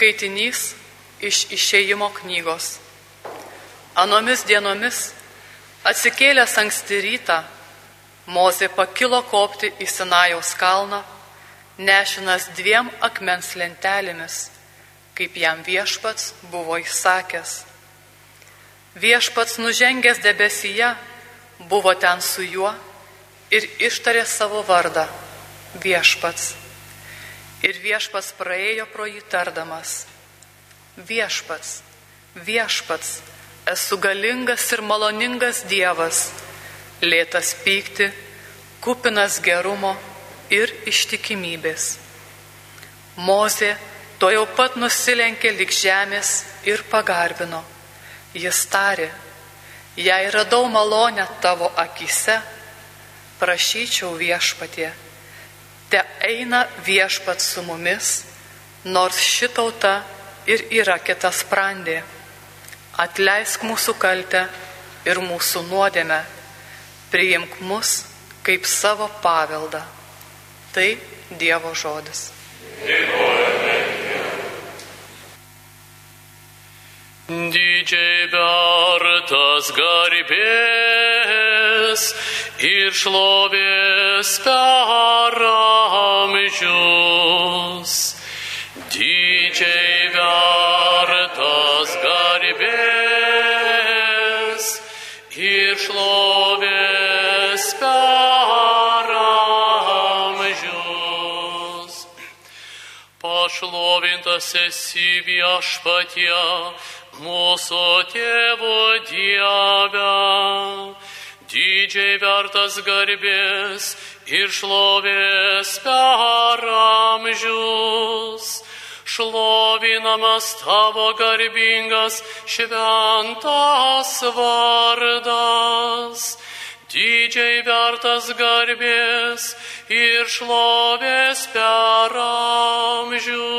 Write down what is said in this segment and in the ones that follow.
Skaitinys iš išėjimo knygos. Anomis dienomis, atsikėlęs anksti rytą, Mozė pakilo kopti į Sinajaus kalną, nešinas dviem akmens lentelėmis, kaip jam viešpats buvo įsakęs. Viešpats nužengęs debesyje buvo ten su juo ir ištarė savo vardą - viešpats. Ir viešpats praėjo pro jį tardamas - viešpats, viešpats, esu galingas ir maloningas Dievas, lėtas pykti, kupinas gerumo ir ištikimybės. Mozė to jau pat nusilenkė lik žemės ir pagarbino. Jis tarė, jei radau malonę tavo akise, prašyčiau viešpatie te eina viešpat su mumis, nors šitauta ir yra kita sprandė. Atleisk mūsų kaltę ir mūsų nuodėmę, priimk mus kaip savo paveldą. Tai Dievo žodis. Didžiai vertas garbės ir šlovės per amžius. Didžiai vertas garbės ir šlovės per amžius. Pašlovintas esi viešpatie, mūsų tėvo Dieve didžiai vertas garbės ir šlovės per amžius. Šlovinamas tavo garbingas šventas vardas. Didžiai vertas garbės ir šlovės per amžius.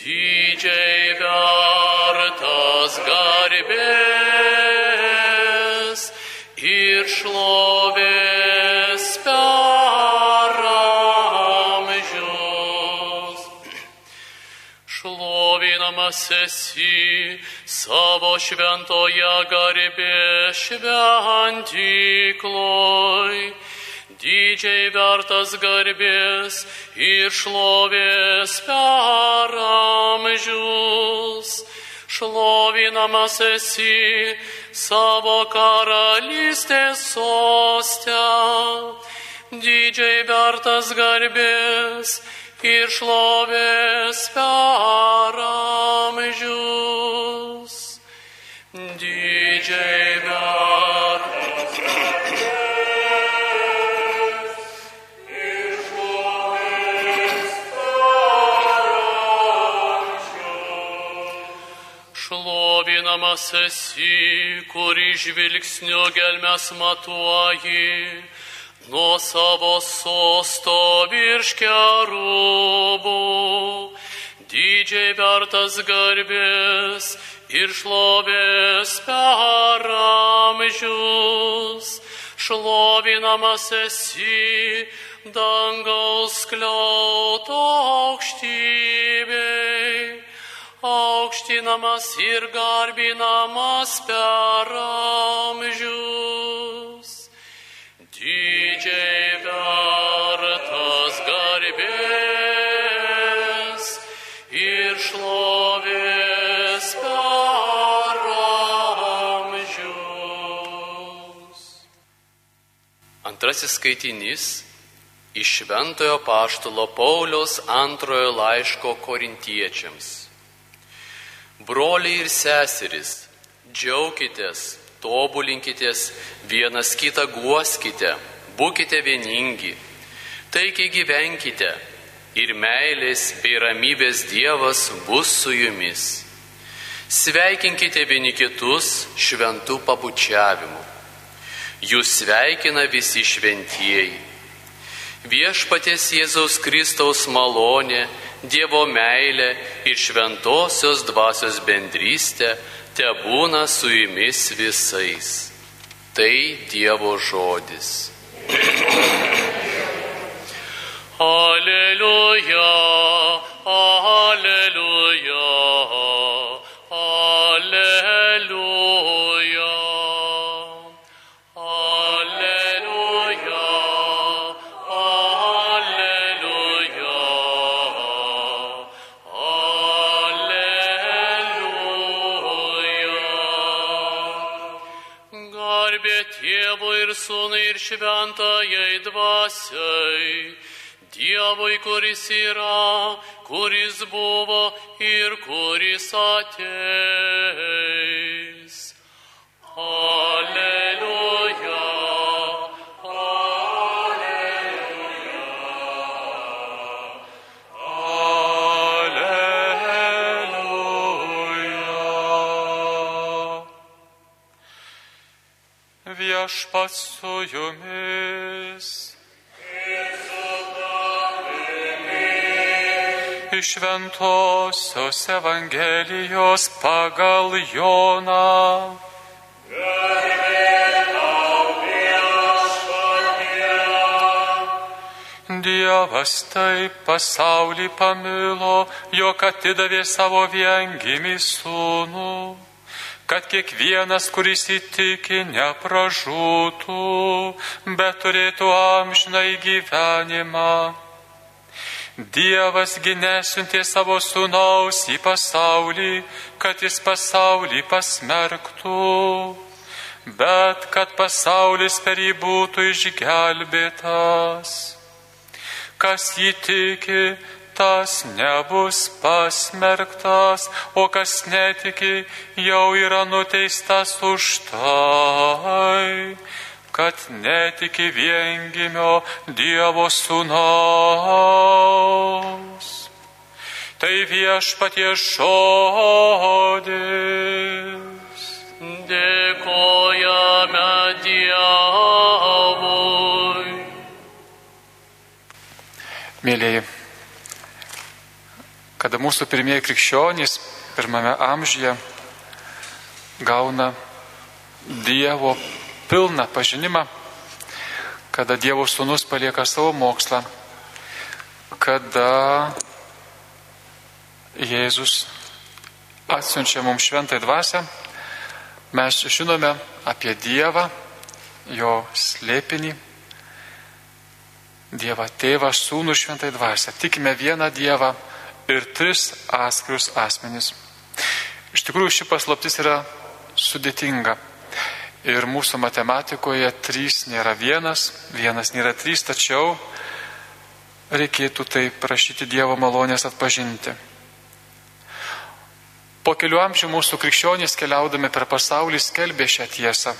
Didžiai vertas garbės šlovės per amžius. Šlovinamas esi savo šventoje garbė šventykloj. Didžiai vertas garbės ir šlovės per amžius šlovinamas esi savo karalystės sostę, didžiai vertas garbės ir šlovės per amžius. Didžiai vertas garbės Šlovinamas esi, kuri žvilgsniu gelmes matuoji, nuo savo sosto virš kerubų, didžiai vertas garbės ir šlovės per amžius. Šlovinamas esi, dangaus kliauto aukštybei aukštinamas ir garbinamas per amžius. Didžiai vertas garbės ir šlovės per amžius. Antrasis skaitinys iš Šventojo Paštalo Pauliaus antrojo laiško korintiečiams. Broliai ir seserys, džiaukitės, tobulinkitės, vienas kitą guoskite, būkite vieningi, taikiai gyvenkite ir meilės bei ramybės Dievas bus su jumis. Sveikinkite vieni kitus šventų pabučiavimu. Jūs sveikina visi šventieji. Viešpaties Jėzaus Kristaus malonė, Dievo meilė ir šventosios dvasios bendrystė te būna su jumis visais. Tai Dievo žodis. Šventajai dvasiai, Dievui, kuris yra, kuris buvo ir kuris ateis. Alleluja. Alleluja. Viešpats su jumis. Iš Šventosios Evangelijos pagal Joną. Dievas taip pasaulį pamilo, jog atidavė savo viengimį sūnų, kad kiekvienas, kuris įtiki, nepražūtų, bet turėtų amžinai gyvenimą. Dievas ginesiuntė savo sūnaus į pasaulį, kad jis pasaulį pasmerktų, bet kad pasaulis per jį būtų išgelbėtas. Kas jį tiki, tas nebus pasmerktas, o kas netiki, jau yra nuteistas už tai, kad netiki viengimio Dievo sūnaus. Tai viešpatie žodis. Dėkojame Dievui. Mėlyjei, kada mūsų pirmieji krikščionys pirmame amžiuje gauna Dievo pilną pažinimą, kada Dievo sūnus palieka savo mokslą, kada Jėzus atsiunčia mums šventai dvasę, mes žinome apie Dievą, jo slėpinį, Dievą tėvą, sūnų šventai dvasę. Tikime vieną Dievą ir tris atskirius asmenys. Iš tikrųjų, ši paslaptis yra sudėtinga. Ir mūsų matematikoje trys nėra vienas, vienas nėra trys, tačiau reikėtų tai prašyti Dievo malonės atpažinti. Po kelių amžių mūsų krikščionys keliaudami per pasaulį skelbė šią tiesą.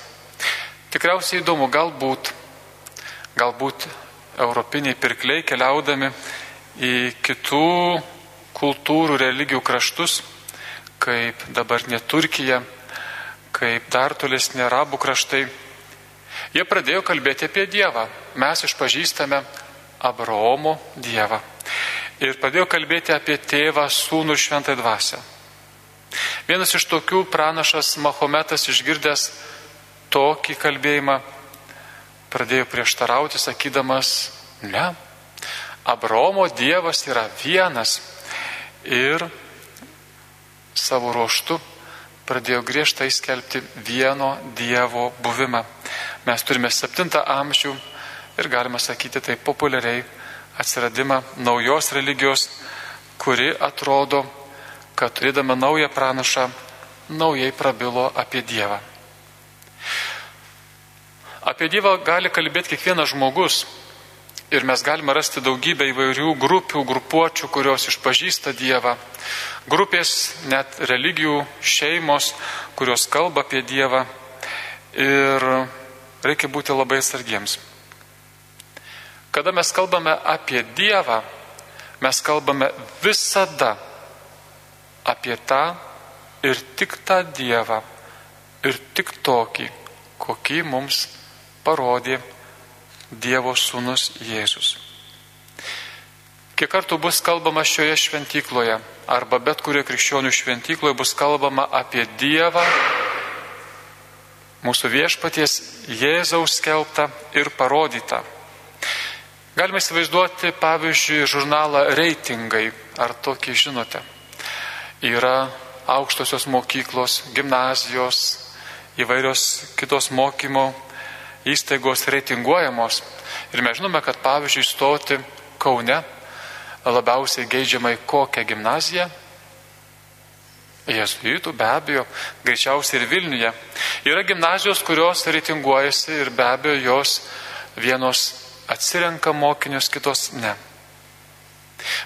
Tikriausiai įdomu, galbūt, galbūt europiniai pirkliai keliaudami į kitų kultūrų, religijų kraštus, kaip dabartinė Turkija, kaip dar tolesnė arabų kraštai, jie pradėjo kalbėti apie Dievą. Mes išpažįstame Abraomo Dievą. Ir pradėjo kalbėti apie tėvą, sūnų ir šventą dvasę. Vienas iš tokių pranašas Mahometas išgirdęs tokį kalbėjimą pradėjo prieštarauti, sakydamas, ne, Abraomo Dievas yra vienas ir savo ruoštų pradėjo griežtai skelbti vieno Dievo buvimą. Mes turime 7 amžių ir galima sakyti tai populiariai atsiradimą naujos religijos, kuri atrodo, kad turėdama naują pranašą, naujai prabilo apie Dievą. Apie Dievą gali kalbėti kiekvienas žmogus. Ir mes galime rasti daugybę įvairių grupių, grupuočių, kurios išpažįsta Dievą. Grupės, net religijų, šeimos, kurios kalba apie Dievą. Ir reikia būti labai atsargiems. Kada mes kalbame apie Dievą, mes kalbame visada apie tą ir tik tą Dievą. Ir tik tokį, kokį mums parodė Dievo sūnus Jėzus. Kiek kartų bus kalbama šioje šventykloje arba bet kurioje krikščionių šventykloje bus kalbama apie Dievą, mūsų viešpaties Jėzaus skelbtą ir parodytą. Galime įsivaizduoti, pavyzdžiui, žurnalą reitingai, ar tokį žinote. Yra aukštosios mokyklos, gimnazijos, įvairios kitos mokymo įstaigos reitinguojamos. Ir mes žinome, kad pavyzdžiui stoti Kaune labiausiai geidžiamai kokią gimnaziją? Jėzuitų be abejo, greičiausiai ir Vilniuje. Yra gimnazijos, kurios reitinguojasi ir be abejo jos Vienos atsirenka mokinius, kitos ne.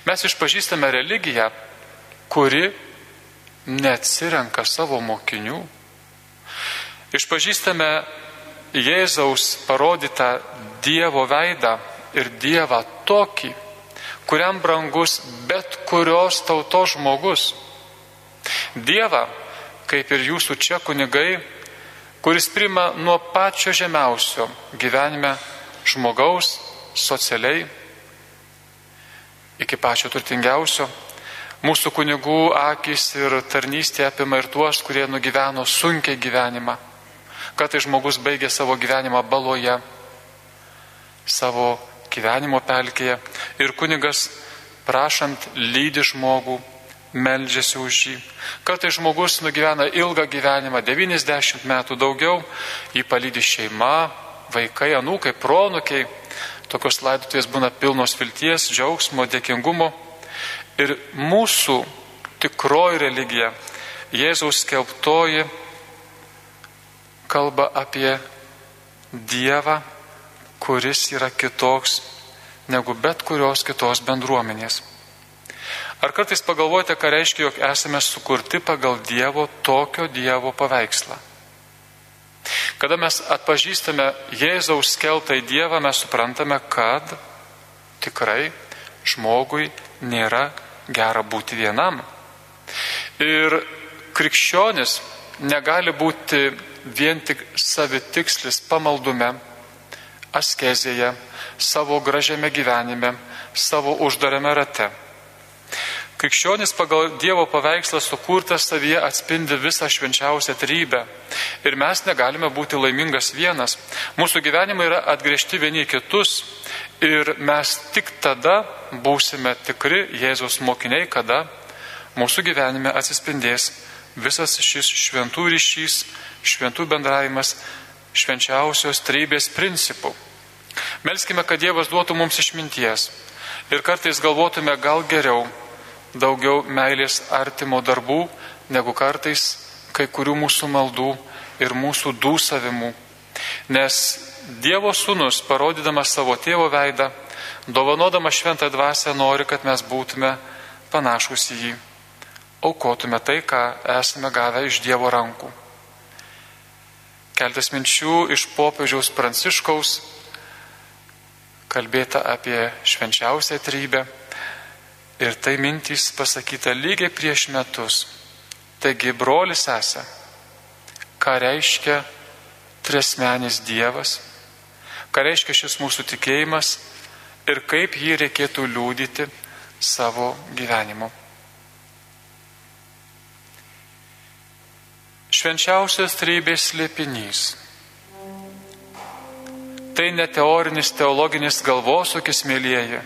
Mes išpažįstame religiją, kuri neatsirenka savo mokinių. Išpažįstame Jėzaus parodytą Dievo veidą ir Dievą tokį, kuriam brangus bet kurios tautos žmogus. Dievą, kaip ir jūsų čia kunigai, kuris prima nuo pačio žemiausio gyvenime žmogaus socialiai iki pačio turtingiausio. Mūsų kunigų akis ir tarnystė apima ir tuos, kurie nugyveno sunkiai gyvenimą. Kad tai žmogus baigė savo gyvenimą baloje, savo gyvenimo pelkėje ir kunigas prašant lydi žmogų, meldžiasi už jį. Kartais žmogus nugyvena ilgą gyvenimą, 90 metų daugiau, jį palydi šeima, vaikai, anūkai, pronukiai. Tokios laidotuvės būna pilnos vilties, džiaugsmo, dėkingumo. Ir mūsų tikroji religija, Jėzaus skelbtoji, kalba apie Dievą, kuris yra kitoks negu bet kurios kitos bendruomenės. Ar kartais pagalvojate, ką reiškia, jog esame sukurti pagal Dievo tokio Dievo paveikslą? Kada mes atpažįstame Jėzaus skeltą į Dievą, mes suprantame, kad tikrai žmogui nėra gera būti vienam. Ir krikščionis negali būti vien tik savitikslis pamaldume, askezėje, savo gražiame gyvenime, savo uždarame rate. Krikščionis pagal Dievo paveikslą sukurtas savyje atspindi visą švenčiausią trybę. Ir mes negalime būti laimingas vienas. Mūsų gyvenimai yra atgriežti vieni kitus. Ir mes tik tada būsime tikri Jėzaus mokiniai, kada mūsų gyvenime atsispindės visas šis šventų ryšys, šventų bendravimas, švenčiausios trybės principų. Melskime, kad Dievas duotų mums išminties. Ir kartais galvotume gal geriau daugiau meilės artimo darbų, negu kartais kai kurių mūsų maldų ir mūsų dūsavimų. Nes Dievo sūnus, parodydamas savo tėvo veidą, dovanodamas šventą dvasę, nori, kad mes būtume panašus į jį, aukotume tai, ką esame gavę iš Dievo rankų. Keltas minčių iš popiežiaus pranciškaus kalbėta apie švenčiausią trybę Ir tai mintys pasakyta lygiai prieš metus. Taigi, brolis esą, ką reiškia tresmenis Dievas, ką reiškia šis mūsų tikėjimas ir kaip jį reikėtų liūdyti savo gyvenimu. Švenčiausias trybės slėpinys. Tai ne teorinis teologinis galvosūkis, mėlyjeji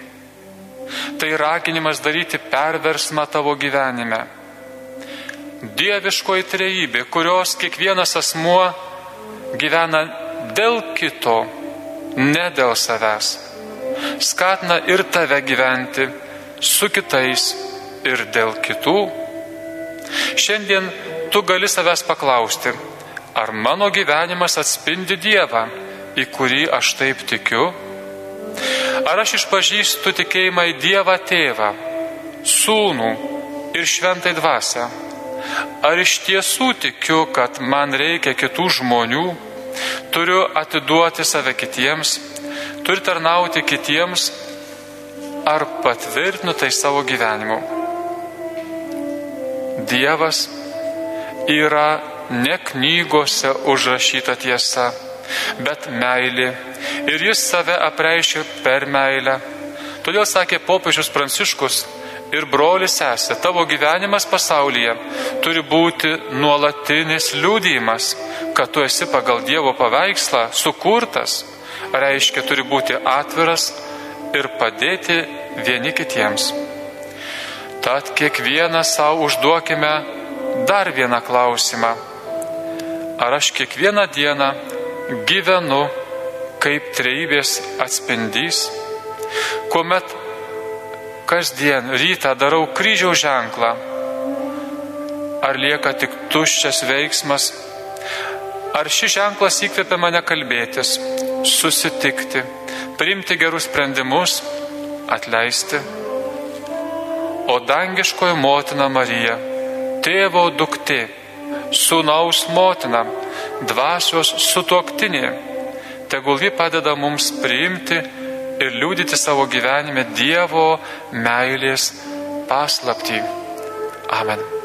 Tai raginimas daryti perversmą tavo gyvenime. Dieviškoji trejybė, kurios kiekvienas asmuo gyvena dėl kito, ne dėl savęs. Skatina ir tave gyventi su kitais ir dėl kitų. Šiandien tu gali savęs paklausti, ar mano gyvenimas atspindi Dievą, į kurį aš taip tikiu Ar aš išpažįstu tikėjimą į Dievą Tėvą, Sūnų ir Šventai Dvasę? Ar iš tiesų tikiu, kad man reikia kitų žmonių, turiu atiduoti save kitiems, turiu tarnauti kitiems, ar patvirtinu tai savo gyvenimu? Dievas yra ne knygose užrašyta tiesa bet meilė. Ir jis save apreiškia per meilę. Todėl sakė popiežius Pranciškus ir brolis sesė, tavo gyvenimas pasaulyje turi būti nuolatinis liūdėjimas, kad tu esi pagal Dievo paveikslą sukurtas, reiškia turi būti atviras ir padėti vieni kitiems. Tad kiekvieną savo užduokime dar vieną klausimą. Ar aš kiekvieną dieną gyvenu kaip trejybės atspindys, kuomet kasdien rytą darau kryžiaus ženklą, ar lieka tik tuščias veiksmas, ar šis ženklas įkvepia mane kalbėtis, susitikti, priimti gerus sprendimus, atleisti. O dangiškoji motina Marija, tėvo duktė, sūnaus motina, dvasios sutuoktinė, tegul ji padeda mums priimti ir liūdyti savo gyvenime Dievo meilės paslaptį. Amen.